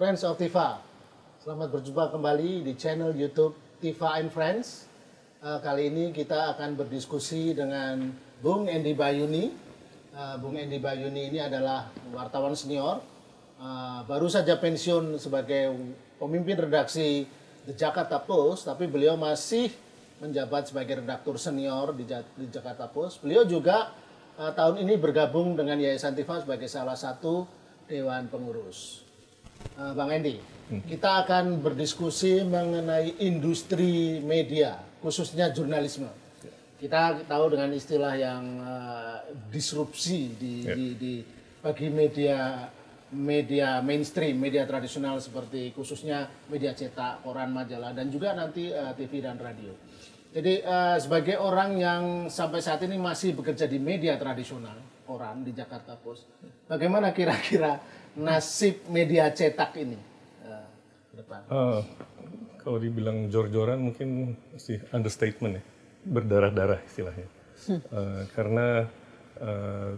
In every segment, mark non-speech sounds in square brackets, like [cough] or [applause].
Friends of Tifa, selamat berjumpa kembali di channel YouTube Tifa and Friends. Eh, kali ini kita akan berdiskusi dengan Bung Endi Bayuni. Eh, Bung Endi Bayuni ini adalah wartawan senior, Eh, baru saja pensiun sebagai pemimpin redaksi The Jakarta Post, tapi beliau masih menjabat sebagai redaktur senior di, Ja- di Jakarta Post. Beliau juga eh, tahun ini bergabung dengan Yayasan Tifa sebagai salah satu dewan pengurus. Eh, Bang Endi, kita akan berdiskusi mengenai industri media, khususnya jurnalisme. Kita tahu dengan istilah yang eh, disrupsi di, di, di bagi media media mainstream, media tradisional seperti khususnya media cetak, koran, majalah, dan juga nanti eh, TV dan radio. Jadi eh, sebagai orang yang sampai saat ini masih bekerja di media tradisional, koran di Jakarta Post, bagaimana kira-kira nasib media cetak ini eh, ke depan? Eh, kalau dibilang jor-joran mungkin sih understatement ya, berdarah-darah istilahnya. Eh, karena eh,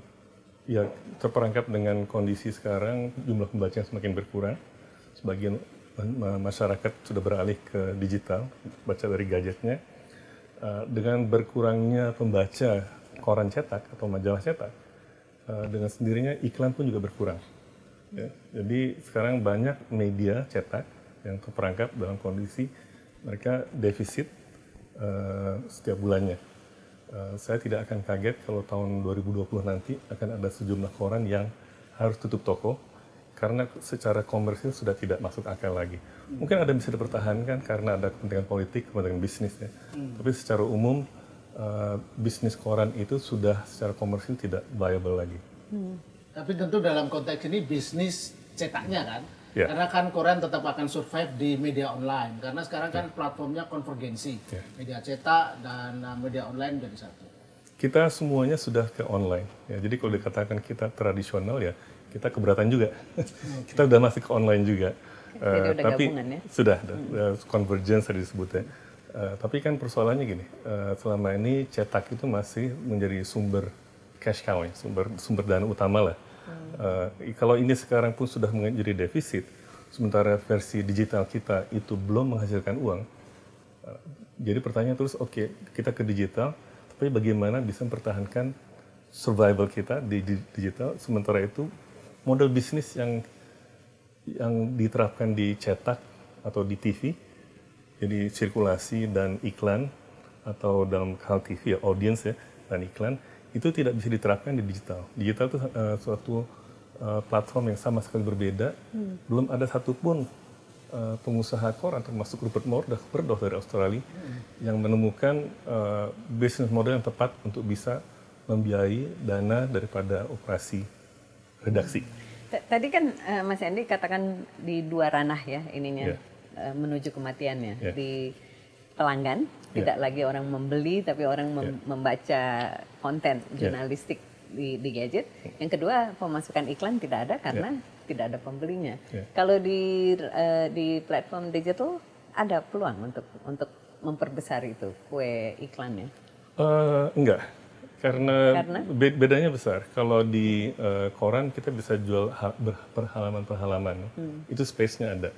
ya terperangkap dengan kondisi sekarang jumlah pembaca yang semakin berkurang, sebagian ma- masyarakat sudah beralih ke digital, baca dari gadgetnya. Eh, dengan berkurangnya pembaca koran cetak atau majalah cetak, eh, dengan sendirinya iklan pun juga berkurang. Ya, jadi sekarang banyak media cetak yang terperangkap dalam kondisi mereka defisit eh, setiap bulannya. Eh, saya tidak akan kaget kalau tahun 2020 nanti akan ada sejumlah koran yang harus tutup toko karena secara komersil sudah tidak masuk akal lagi. Mungkin ada yang bisa dipertahankan karena ada kepentingan politik, kepentingan bisnis ya. Tapi secara umum eh, bisnis koran itu sudah secara komersil tidak viable lagi. Tapi tentu dalam konteks ini bisnis cetaknya kan, Ya. karena kan koran tetap akan survive di media online, karena sekarang kan platformnya konvergensi, Ya. media cetak dan uh, media online jadi satu. kita semuanya sudah ke online. Ya, jadi kalau dikatakan kita tradisional ya kita keberatan juga. [laughs] kita udah masih ke online juga. Udah tapi gabungan ya? sudah, udah, udah convergence tadi disebutnya. Eh, tapi kan persoalannya gini, eh, selama ini cetak itu masih menjadi sumber cash cow, ya, sumber sumber dana utama lah. Eh, kalau ini sekarang pun sudah menjadi defisit, sementara versi digital kita itu belum menghasilkan uang, Uh, Jadi pertanyaan terus, oke kita ke digital, tapi bagaimana bisa mempertahankan survival kita di di- digital, sementara itu model bisnis yang yang diterapkan di cetak atau di TV, jadi sirkulasi dan iklan atau dalam hal TV ya audience ya dan iklan itu tidak bisa diterapkan di digital. Digital itu uh, suatu uh, platform yang sama sekali berbeda. Belum ada satupun uh, pengusaha koran termasuk Rupert Murdoch, dari Australia yang menemukan uh, bisnis model yang tepat untuk bisa membiayai dana daripada operasi redaksi. Tadi kan eh, Mas Andi katakan di dua ranah ya ininya Iya. eh, menuju kematiannya Iya. di pelanggan Iya. tidak lagi orang membeli tapi orang mem- membaca konten jurnalistik di, di gadget. Yang kedua pemasukan iklan tidak ada karena tidak ada pembelinya. Iya. Kalau di eh, di platform digital ada peluang untuk untuk memperbesar itu kue iklannya. Eh, enggak, karena, Karena? be- bedanya besar. Kalau di eh, koran kita bisa jual per halaman per halaman, itu space-nya ada.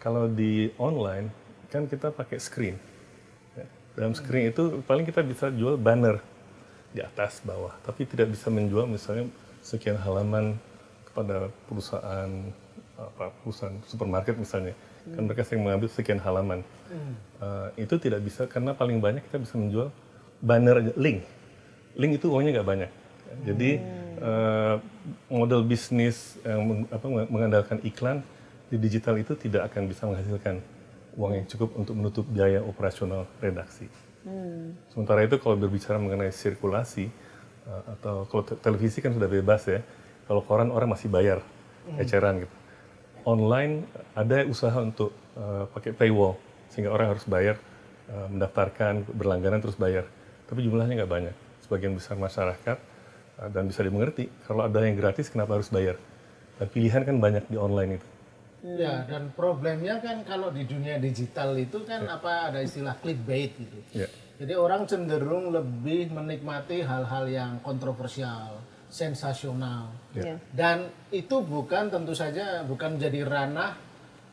Kalau di online kan kita pakai screen. Dalam screen itu paling kita bisa jual banner di atas bawah, tapi tidak bisa menjual misalnya sekian halaman kepada perusahaan apa perusahaan supermarket misalnya. Kan mereka sering mengambil sekian halaman. Eh, itu tidak bisa karena paling banyak kita bisa menjual banner aja, link. Link itu uangnya nggak banyak. Jadi eh, model bisnis yang meng- apa, mengandalkan iklan di digital itu tidak akan bisa menghasilkan uang yang cukup untuk menutup biaya operasional redaksi. Sementara itu kalau berbicara mengenai sirkulasi uh, atau kalau te- televisi kan sudah bebas ya. Kalau koran orang masih bayar eceran gitu. Online ada usaha untuk uh, pakai paywall sehingga orang harus bayar uh, mendaftarkan berlangganan terus bayar. Tapi jumlahnya nggak banyak. Sebagian besar masyarakat uh, dan bisa dimengerti. Kalau ada yang gratis, kenapa harus bayar? Dan pilihan kan banyak di online itu. Ya, dan problemnya kan kalau di dunia digital itu kan apa ada istilah clickbait gitu. Ya. Jadi orang cenderung lebih menikmati hal-hal yang kontroversial, sensasional. Ya. Dan itu bukan tentu saja bukan menjadi ranah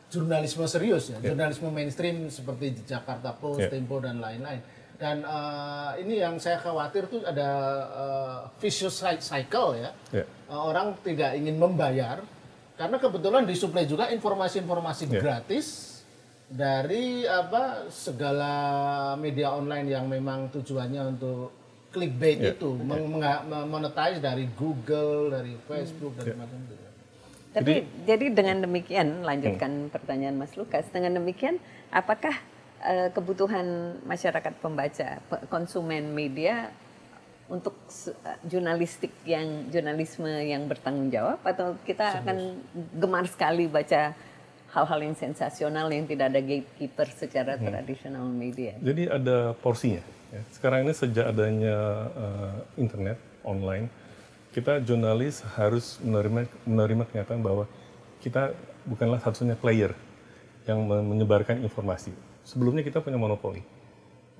jurnalisme serius ya, jurnalisme mainstream seperti Jakarta Post, Ya. Tempo dan lain-lain. Dan eh, ini yang saya khawatir tuh ada eh, vicious cycle ya. Ya. Eh, orang tidak ingin membayar karena kebetulan disuplai juga informasi-informasi Ya. gratis dari apa segala media online yang memang tujuannya untuk clickbait Ya. itu meng- menga- monetize dari Google, dari Facebook dan macam itu. Tapi jadi, dengan demikian, lanjutkan pertanyaan Mas Lukas, dengan demikian apakah eh, kebutuhan masyarakat pembaca, pe- konsumen media untuk eh, jurnalistik yang jurnalisme yang bertanggung jawab atau kita akan gemar sekali baca hal-hal yang sensasional yang tidak ada gatekeeper secara tradisional media. Jadi ada porsinya. ya. Sekarang ini sejak adanya uh, internet online, kita jurnalis harus menerima menerima kenyataan bahwa kita bukanlah satu-satunya player yang me- menyebarkan informasi. Sebelumnya kita punya monopoli,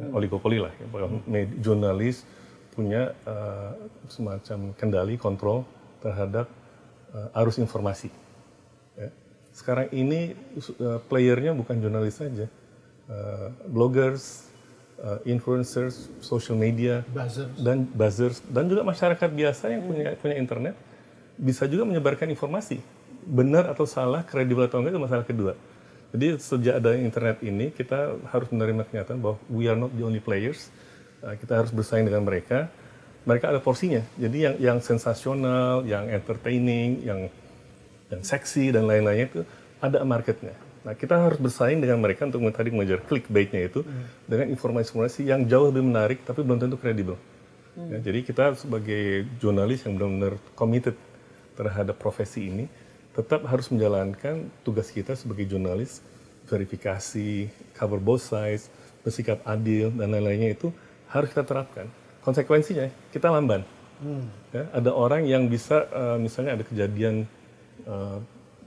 ya, oligopoli lah. Ya, med- jurnalis punya uh, semacam kendali kontrol terhadap uh, arus informasi. Ya. Sekarang ini uh, playernya bukan jurnalis saja, Uh, bloggers, uh, influencers, social media, Buzzer. dan buzzers dan juga masyarakat biasa yang punya punya internet bisa juga menyebarkan informasi benar atau salah kredibel atau enggak itu masalah kedua jadi sejak ada internet ini kita harus menerima kenyataan bahwa we are not the only players kita harus bersaing dengan mereka mereka ada porsinya jadi yang yang sensasional yang entertaining yang yang seksi dan lain-lainnya itu ada marketnya. Nah kita harus bersaing dengan mereka untuk tadi mengejar clickbaitnya itu dengan informasi-informasi yang jauh lebih menarik tapi belum tentu kredibel. Ya, jadi kita sebagai jurnalis yang benar-benar committed terhadap profesi ini tetap harus menjalankan tugas kita sebagai jurnalis verifikasi, cover both sides, bersikap adil dan lain-lainnya itu harus kita terapkan. Konsekuensinya kita lamban. Ya, ada orang yang bisa eh, misalnya ada kejadian eh,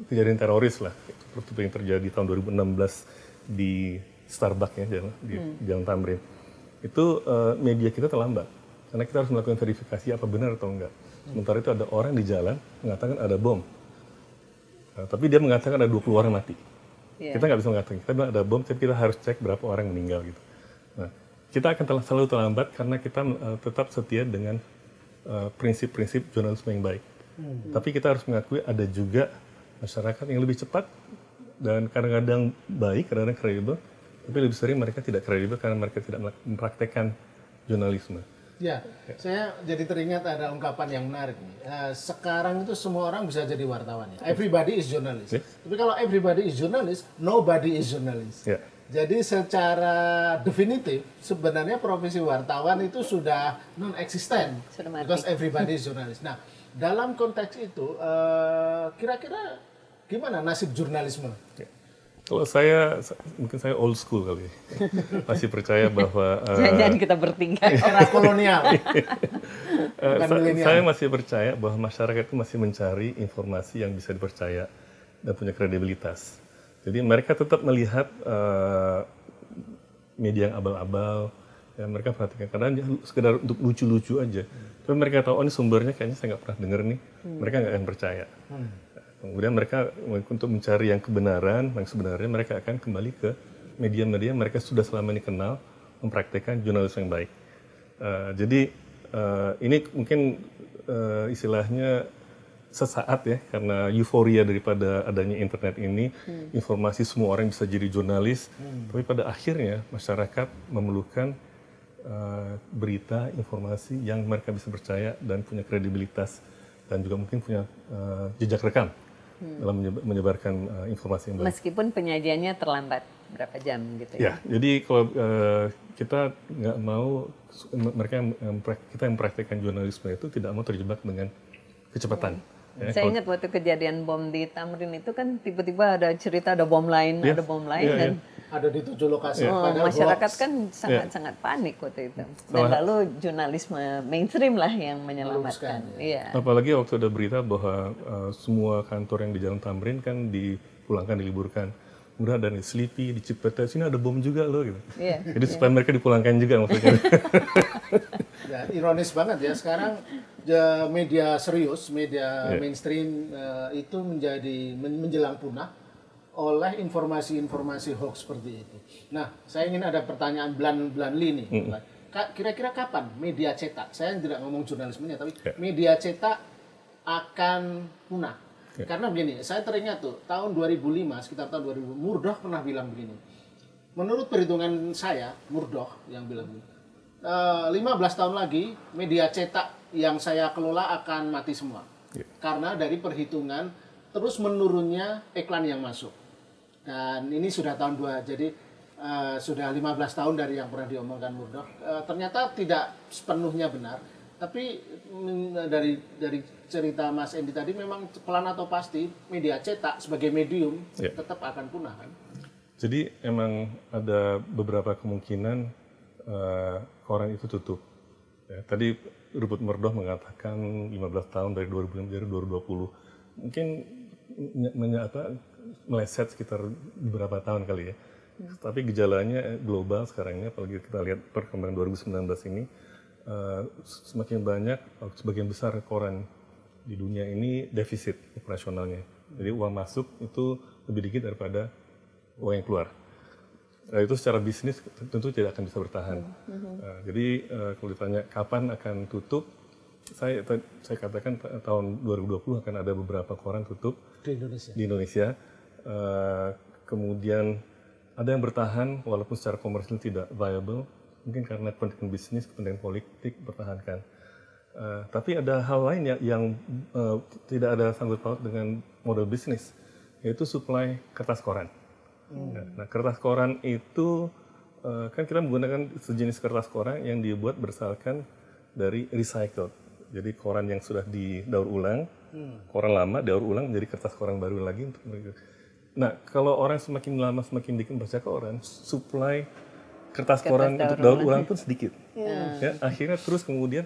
kejadian teroris lah seperti yang terjadi tahun 2016 di Starbucks ya jalan, di Jalan Tamrin. Itu eh, media kita terlambat karena kita harus melakukan verifikasi apa benar atau enggak. Sementara itu ada orang di jalan mengatakan ada bom. Eh, tapi dia mengatakan ada 20 orang mati. Iya. Kita nggak bisa mengatakan kita bilang ada bom, tapi kita harus cek berapa orang meninggal gitu. Nah, kita akan tel- selalu terlambat karena kita eh, tetap setia dengan eh, prinsip-prinsip jurnalisme yang baik. Tapi kita harus mengakui ada juga masyarakat yang lebih cepat dan kadang-kadang baik, kadang-kadang kredibel, tapi lebih sering mereka tidak kredibel karena mereka tidak mempraktekkan jurnalisme. Ya, saya jadi teringat ada ungkapan yang menarik nih. Eh, sekarang itu semua orang bisa jadi wartawan ya. Everybody is journalist. Ya. Tapi kalau everybody is journalist, nobody is journalist. Ya. Jadi secara definitif sebenarnya profesi wartawan itu sudah non eksisten because everybody is journalist. Nah, dalam konteks itu eh, kira-kira gimana nasib jurnalisme? Ya. Kalau saya, sa- mungkin saya old school kali, [laughs] masih percaya bahwa eh, Jangan kita bertingkah. [laughs] Era kolonial. [laughs] Eh, Bukan sa- milenial. saya masih percaya bahwa masyarakat itu masih mencari informasi yang bisa dipercaya dan punya kredibilitas. Jadi mereka tetap melihat eh, media yang abal-abal, ya mereka perhatikan karena dia sekedar untuk lucu-lucu aja. Tapi mereka tahu oh ini sumbernya kayaknya saya nggak pernah dengar nih, mereka nggak akan percaya. Kemudian mereka untuk mencari yang kebenaran, yang sebenarnya mereka akan kembali ke media-media yang mereka sudah selama ini kenal, mempraktekkan jurnalisme yang baik. Eh, jadi eh, ini mungkin eh, istilahnya sesaat ya karena euforia daripada adanya internet ini informasi semua orang bisa jadi jurnalis. Tapi pada akhirnya masyarakat memerlukan eh, berita informasi yang mereka bisa percaya dan punya kredibilitas dan juga mungkin punya eh, jejak rekam dalam menyeb- menyebarkan eh, informasi yang baik. Meskipun penyajiannya terlambat berapa jam gitu Ya, jadi kalau eh, kita nggak mau mereka yang kita yang mempraktikkan jurnalisme itu tidak mau terjebak dengan kecepatan. Ya, Saya kalau- ingat waktu kejadian bom di Tamrin itu kan tiba-tiba ada cerita ada bom lain, Iya, ada bom lain iya, dan iya. ada di tujuh lokasi. Oh, Padahal masyarakat hoax. kan sangat-sangat panik waktu itu. Dan lalu jurnalisme mainstream lah yang menyelamatkan. Iya. Apalagi waktu ada berita bahwa uh, semua kantor yang di Jalan Tamrin kan dipulangkan, diliburkan. Kemudian ada nih Sleepy, di Cipete, sini ada bom juga loh gitu. Iya. Jadi supaya mereka dipulangkan juga maksudnya. [laughs] Ya, ironis banget ya sekarang media serius, media mainstream eh, itu menjadi men- menjelang punah oleh informasi-informasi hoax seperti itu. Nah, saya ingin ada pertanyaan nih. Ka- Kira-kira kapan media cetak? Saya tidak ngomong jurnalismenya, tapi Ya. media cetak akan punah. Karena begini, saya teringat tuh tahun 2005, sekitar tahun 2000, Murdoch pernah bilang begini. Menurut perhitungan saya, Murdoch yang bilang begini, "Eh, 15 tahun lagi media cetak yang saya kelola akan mati semua. Karena dari perhitungan terus menurunnya iklan yang masuk. Dan ini sudah tahun 2, jadi eh, sudah 15 tahun dari yang pernah diomongkan Murdoch. Eh, ternyata tidak sepenuhnya benar. Tapi dari dari cerita Mas Endi tadi memang pelan atau pasti media cetak sebagai medium Ya. tetap akan punah kan. Jadi emang ada beberapa kemungkinan uh, koran itu tutup. Ya, tadi Rupert Murdoch mengatakan 15 tahun dari 2005 dari 2020. Mungkin menye- apa, meleset sekitar beberapa tahun kali ya. Tapi gejalanya global sekarang ini, apalagi kita lihat perkembangan 2019 ini, uh, semakin banyak, uh, sebagian besar koran di dunia ini defisit operasionalnya. Jadi uang masuk itu lebih dikit daripada uang yang keluar. Nah, itu secara bisnis tentu tidak akan bisa bertahan. Nah, jadi eh, kalau ditanya kapan akan tutup, saya saya katakan ta- tahun 2020 akan ada beberapa koran tutup Di Indonesia. di Indonesia. Eh, kemudian ada yang bertahan walaupun secara komersial tidak viable, mungkin karena kepentingan bisnis, kepentingan politik bertahankan. Eh, tapi ada hal lain ya, yang eh, tidak ada sangkut paut dengan model bisnis, yaitu supply kertas koran. Nah, Nah, kertas koran itu eh, kan kita menggunakan sejenis kertas koran yang dibuat berdasarkan dari recycled. Jadi koran yang sudah didaur ulang, koran lama daur ulang menjadi kertas koran baru lagi untuk mereka. Nah, kalau orang semakin lama semakin dikit baca koran, supply kertas, koran untuk daur ulang pun sedikit. Ya, akhirnya terus kemudian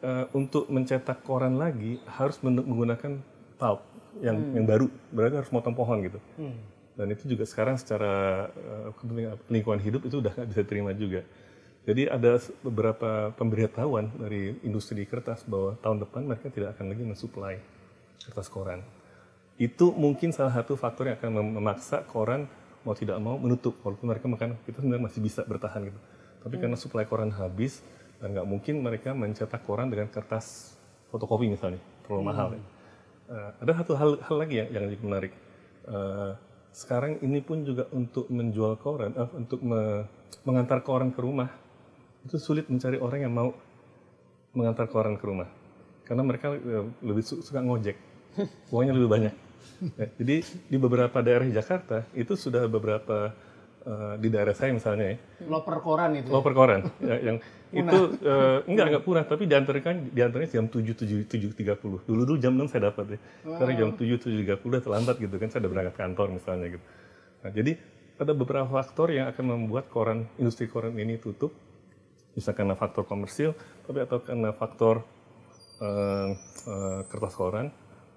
eh, untuk mencetak koran lagi harus men- menggunakan pulp yang yang baru, berarti harus motong pohon gitu. Dan itu juga sekarang secara kepentingan lingkungan hidup itu udah nggak bisa terima juga. Jadi ada beberapa pemberitahuan dari industri kertas bahwa tahun depan mereka tidak akan lagi mensuplai kertas koran. Itu mungkin salah satu faktor yang akan mem- memaksa koran mau tidak mau menutup, walaupun mereka makan kita sebenarnya masih bisa bertahan gitu. Tapi karena suplai koran habis dan nggak mungkin mereka mencetak koran dengan kertas fotokopi misalnya, terlalu mahal. ya. Eh, ada satu hal, hal lagi yang, yang menarik. Eh, sekarang ini pun juga untuk menjual koran, eh, untuk me- mengantar koran ke rumah, itu sulit mencari orang yang mau mengantar koran ke rumah. Karena mereka eh, lebih su- suka ngojek, uangnya lebih banyak. [laughs] Ya, jadi di beberapa daerah Jakarta itu sudah beberapa eh, di daerah saya misalnya ya, Loper koran itu. loper koran ya, yang itu eh, enggak enggak punah tapi diantarkan di antaranya jam 7 7 7.30 dulu dulu jam 6 saya dapat ya. Sekarang jam 7 7.30 udah terlambat gitu kan saya udah berangkat kantor misalnya gitu. Nah, jadi ada beberapa faktor yang akan membuat koran industri koran ini tutup. Bisa karena faktor komersil tapi atau karena faktor eh, eh, kertas koran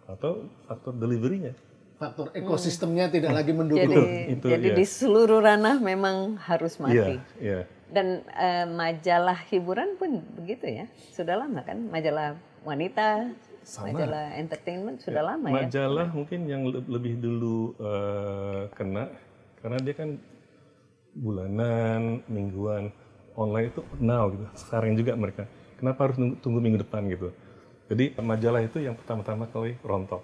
atau faktor deliverynya Faktor ekosistemnya tidak lagi mendukung. Jadi, itu, jadi iya. di seluruh ranah memang harus mati. iya iya Dan eh, majalah hiburan pun begitu ya, sudah lama kan? Majalah wanita, majalah entertainment sudah lama ya. majalah mungkin yang le- lebih dulu eh, kena karena dia kan bulanan, mingguan, online itu now gitu. Sekarang juga mereka. Kenapa harus nunggu- tunggu minggu depan gitu? Jadi majalah itu yang pertama-tama kali rontok.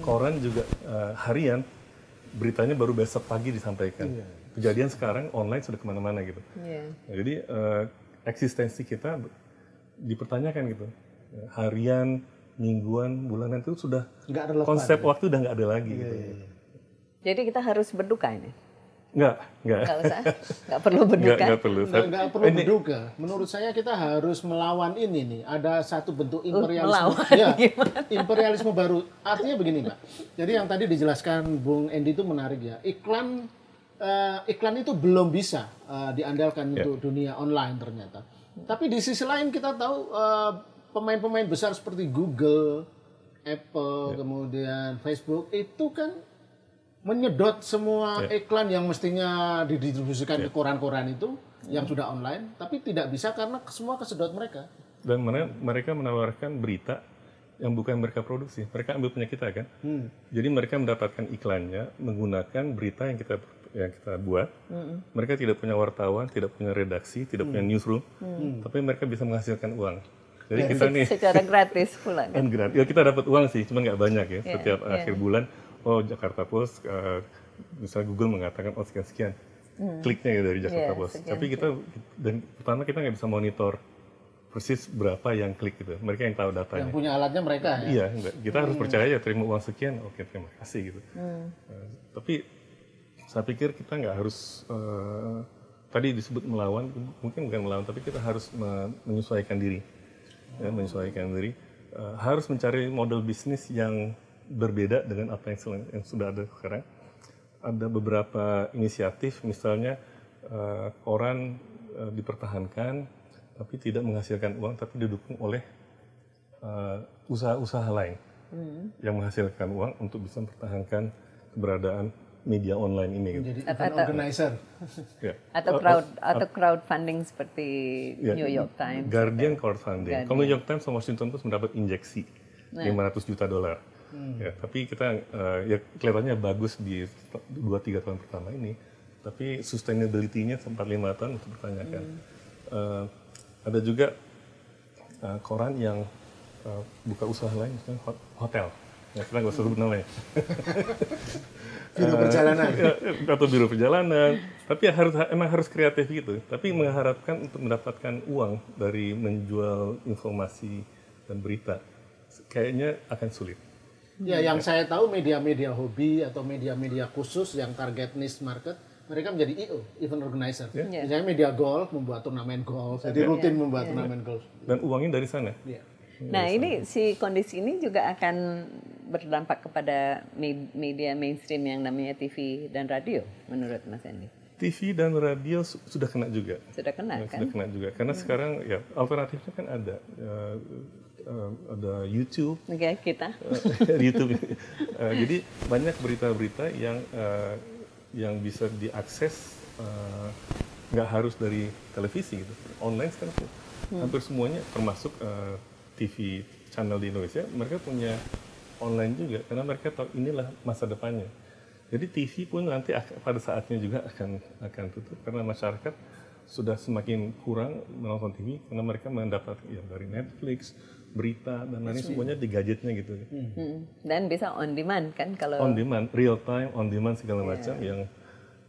Koran juga eh, harian beritanya baru besok pagi disampaikan. Kejadian sekarang online sudah ke mana-mana gitu. Iya. Nah, jadi eh, eksistensi kita dipertanyakan gitu. Harian, mingguan, bulanan itu sudah Nggak relevan. konsep waktu udah nggak ada lagi gitu. Jadi kita harus berduka ini. Nggak, nggak. Nggak usah, nggak perlu berduka. nggak perlu. Nggak, nggak perlu berduga. Menurut saya kita harus melawan ini nih. Ada satu bentuk imperialisme. melawan, ya, [laughs] imperialisme baru. Artinya begini, Mbak. Jadi yang tadi dijelaskan Bung Endi itu menarik ya. Iklan eh, iklan itu belum bisa eh, diandalkan untuk dunia online ternyata. Tapi di sisi lain kita tahu eh, pemain-pemain besar seperti Google, Apple, kemudian Facebook itu kan menyedot semua iklan yang mestinya didistribusikan ke koran-koran itu yang sudah online, tapi tidak bisa karena semua kesedot mereka. Dan mere- mereka menawarkan berita yang bukan mereka produksi. Mereka ambil punya kita kan. Jadi mereka mendapatkan iklannya menggunakan berita yang kita yang kita buat. Mereka tidak punya wartawan, tidak punya redaksi, tidak punya newsroom, tapi mereka bisa menghasilkan uang. Jadi kita nih Secara gratis pula kan. [laughs] kan gratis. Ya kita dapat uang sih, cuma nggak banyak ya. Setiap akhir bulan, oh Jakarta Post, eh, misalnya Google mengatakan oh sekian sekian, kliknya ya dari Jakarta Iya, Post. sekian, Tapi kita dan pertama kita nggak bisa monitor persis berapa yang klik gitu. Mereka yang tahu datanya. Yang punya alatnya mereka ya. Iya, enggak. kita harus percaya ya terima uang sekian, oke terima kasih gitu. Eh, tapi saya pikir kita nggak harus eh, tadi disebut melawan, mungkin bukan melawan, tapi kita harus me- menyesuaikan diri, ya, menyesuaikan diri, Eh, harus mencari model bisnis yang berbeda dengan apa yang, yang sudah ada sekarang. Ada beberapa inisiatif, misalnya eh, koran eh, dipertahankan, tapi tidak menghasilkan uang, tapi didukung oleh eh, usaha-usaha lain yang menghasilkan uang untuk bisa mempertahankan keberadaan media online ini. Gitu. Jadi event organizer. Ya. Atau crowd atau crowdfunding seperti Ya, New York Times. Guardian crowdfunding. Kalau New York Times sama Washington Post mendapat injeksi 500 juta dolar. Ya, tapi kita eh, ya kelihatannya bagus di 2-3 tahun pertama ini, tapi sustainability-nya sempat lima tahun untuk dipertanyakan. Eh, ada juga eh, koran yang eh, buka usaha lain, misalnya hot- hotel. Ya, kita nggak usah sebut namanya. [laughs] Biro perjalanan. Ya, atau biro perjalanan tapi ya harus emang harus kreatif gitu tapi mengharapkan untuk mendapatkan uang dari menjual informasi dan berita kayaknya akan sulit Ya, yang saya tahu media-media hobi atau media-media khusus yang target niche market, mereka menjadi IO, event organizer. Iya. Misalnya media golf membuat turnamen golf, jadi rutin membuat turnamen golf. dan uangnya dari sana Iya. Nah, ini si kondisi ini juga akan berdampak kepada me- media mainstream yang namanya TV dan radio, menurut Mas Andi. TV dan radio su- sudah kena juga Sudah kena Ya, kan? sudah kena juga karena sekarang ya alternatifnya kan ada Ya, eh, ada YouTube Oke, kita. Eh, di [laughs] YouTube. Eh, jadi banyak berita-berita yang eh, yang bisa diakses nggak harus dari televisi gitu. Online sekarang tuh hampir semuanya termasuk eh, TV channel di Indonesia mereka punya online juga karena mereka tahu inilah masa depannya. Jadi TV pun nanti pada saatnya juga akan akan tutup karena masyarakat sudah semakin kurang menonton TV karena mereka mendapat ya dari Netflix, berita dan lain semuanya di gadgetnya gitu. Hmm. Dan bisa on demand kan kalau On demand, real time, on demand segala macam yang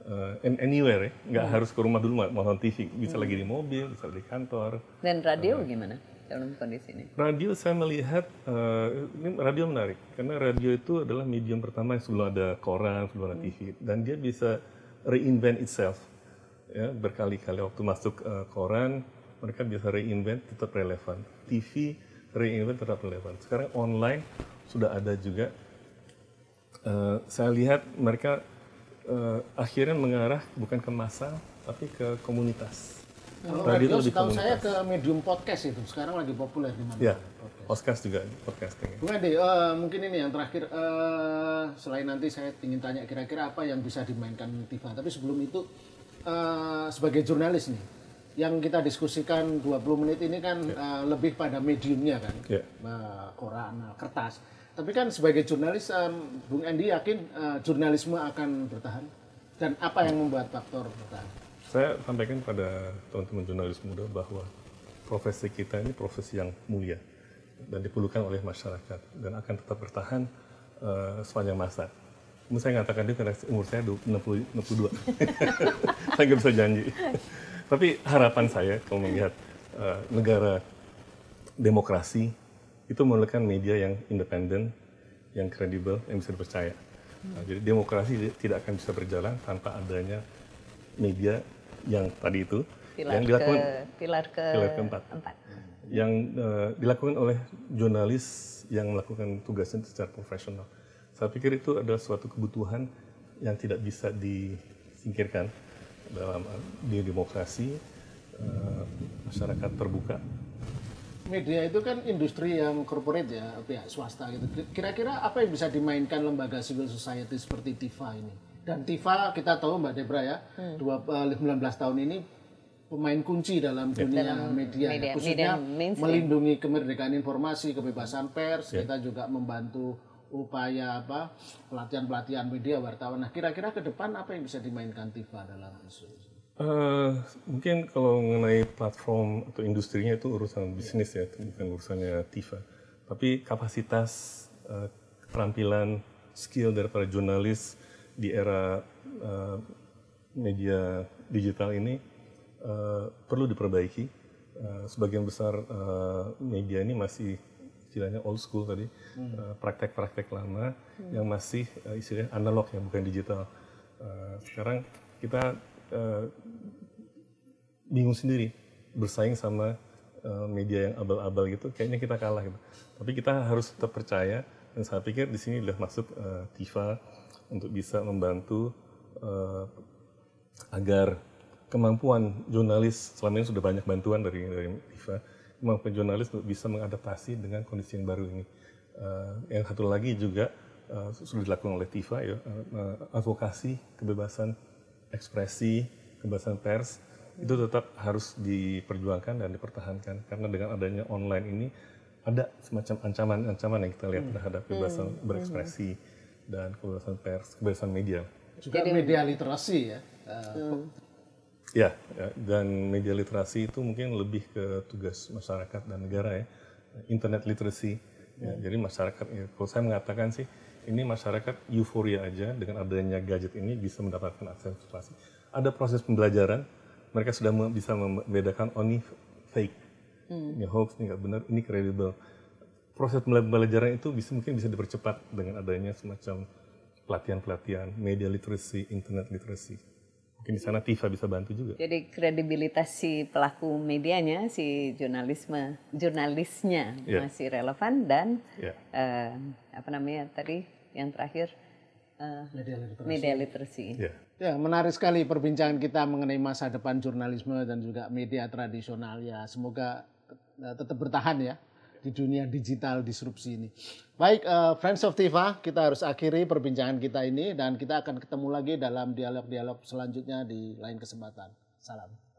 uh, and anywhere ya, nggak harus ke rumah dulu mau nonton TV, bisa lagi di mobil, bisa di kantor. dan radio gimana dalam kondisi ini? Radio saya melihat uh, ini radio menarik karena radio itu adalah medium pertama yang sebelum ada koran, sebelum ada TV dan dia bisa reinvent itself. Ya, berkali-kali waktu masuk uh, koran mereka bisa reinvent tetap relevan. TV reinvent tetap relevan. Sekarang online sudah ada juga. Uh, saya lihat mereka uh, akhirnya mengarah bukan ke massa tapi ke komunitas. Kalau Radio radio lebih setahu saya ke medium podcast itu, sekarang lagi populer di mana? Ya, podcast juga podcasting. Bung Ade, eh, mungkin ini yang terakhir, eh, selain nanti saya ingin tanya kira-kira apa yang bisa dimainkan Tifa, tapi sebelum itu eh, sebagai jurnalis nih, yang kita diskusikan 20 menit ini kan eh, lebih pada mediumnya kan, Ya. Eh, koran, eh, kertas. Tapi kan sebagai jurnalis, em, Bung Andi yakin eh, jurnalisme akan bertahan? Dan apa yang membuat faktor bertahan? Saya sampaikan pada teman-teman jurnalis muda bahwa profesi kita ini profesi yang mulia dan diperlukan oleh masyarakat dan akan tetap bertahan eh, sepanjang masa. Umur saya ngatakan itu karena umur saya 60, 62. saya nggak bisa janji. Tapi harapan saya kalau melihat eh, negara demokrasi itu memerlukan media yang independen, yang kredibel, yang bisa dipercaya. Nah, jadi demokrasi tidak akan bisa berjalan tanpa adanya media yang tadi itu Pilar yang dilakukan ke pilar ke pilar keempat. empat. yang eh, dilakukan oleh jurnalis yang melakukan tugasnya secara profesional. Saya pikir itu adalah suatu kebutuhan yang tidak bisa disingkirkan dalam di demokrasi uh, masyarakat terbuka. Media itu kan industri yang corporate ya, pihak swasta gitu. Kira-kira apa yang bisa dimainkan lembaga civil society seperti TIFA ini? Dan TIFA kita tahu Mbak Debra ya, hmm. 19 tahun ini pemain kunci dalam dunia dalam media, media khususnya media melindungi kemerdekaan informasi, kebebasan pers. Yeah. Kita juga membantu upaya apa pelatihan-pelatihan media wartawan. Nah, kira-kira ke depan apa yang bisa dimainkan TIFA dalam isu ini? Uh, mungkin kalau mengenai platform atau industrinya itu urusan bisnis ya, itu bukan urusannya TIFA. Tapi kapasitas uh, keterampilan, skill dari para jurnalis di era uh, media digital ini uh, perlu diperbaiki. Uh, sebagian besar uh, media ini masih istilahnya old school tadi, hmm. praktek-praktek hmm. uh, lama hmm. yang masih uh, istilahnya analog yang bukan digital. Uh, sekarang kita uh, bingung sendiri bersaing sama uh, media yang abal-abal gitu kayaknya kita kalah gitu tapi kita harus tetap percaya dan saya pikir di sini sudah masuk uh, TIFA untuk bisa membantu uh, agar kemampuan jurnalis selama ini sudah banyak bantuan dari dari TIFA kemampuan jurnalis untuk bisa mengadaptasi dengan kondisi yang baru ini uh, yang satu lagi juga uh, sudah dilakukan oleh TIFA ya uh, advokasi kebebasan ekspresi kebebasan pers itu tetap harus diperjuangkan dan dipertahankan karena dengan adanya online ini ada semacam ancaman-ancaman yang kita lihat hmm. terhadap kebebasan hmm. berekspresi hmm. dan kebebasan pers, kebebasan media. Juga Jadi, media literasi ya. Uh, ya, ya, dan media literasi itu mungkin lebih ke tugas masyarakat dan negara ya. Internet literacy. Ya, hmm. Jadi masyarakat, ya, kalau saya mengatakan sih, ini masyarakat euforia aja dengan adanya gadget ini bisa mendapatkan akses informasi. Ada proses pembelajaran, mereka sudah bisa membedakan oh ini fake, hmm. ini hoax, ini nggak benar, ini kredibel. Proses pembelajaran itu bisa mungkin bisa dipercepat dengan adanya semacam pelatihan-pelatihan media literacy, internet literacy. Mungkin di sana TIFA bisa bantu juga. Jadi kredibilitas si pelaku medianya, si jurnalisme, jurnalisnya yeah. masih relevan dan yeah. uh, apa namanya tadi yang terakhir uh, media literasi. Media literasi. Yeah. Ya, menarik sekali perbincangan kita mengenai masa depan jurnalisme dan juga media tradisional ya. Semoga uh, tetap bertahan ya di dunia digital disrupsi ini. Baik, uh, Friends of Tifa, kita harus akhiri perbincangan kita ini dan kita akan ketemu lagi dalam dialog-dialog selanjutnya di lain kesempatan. Salam.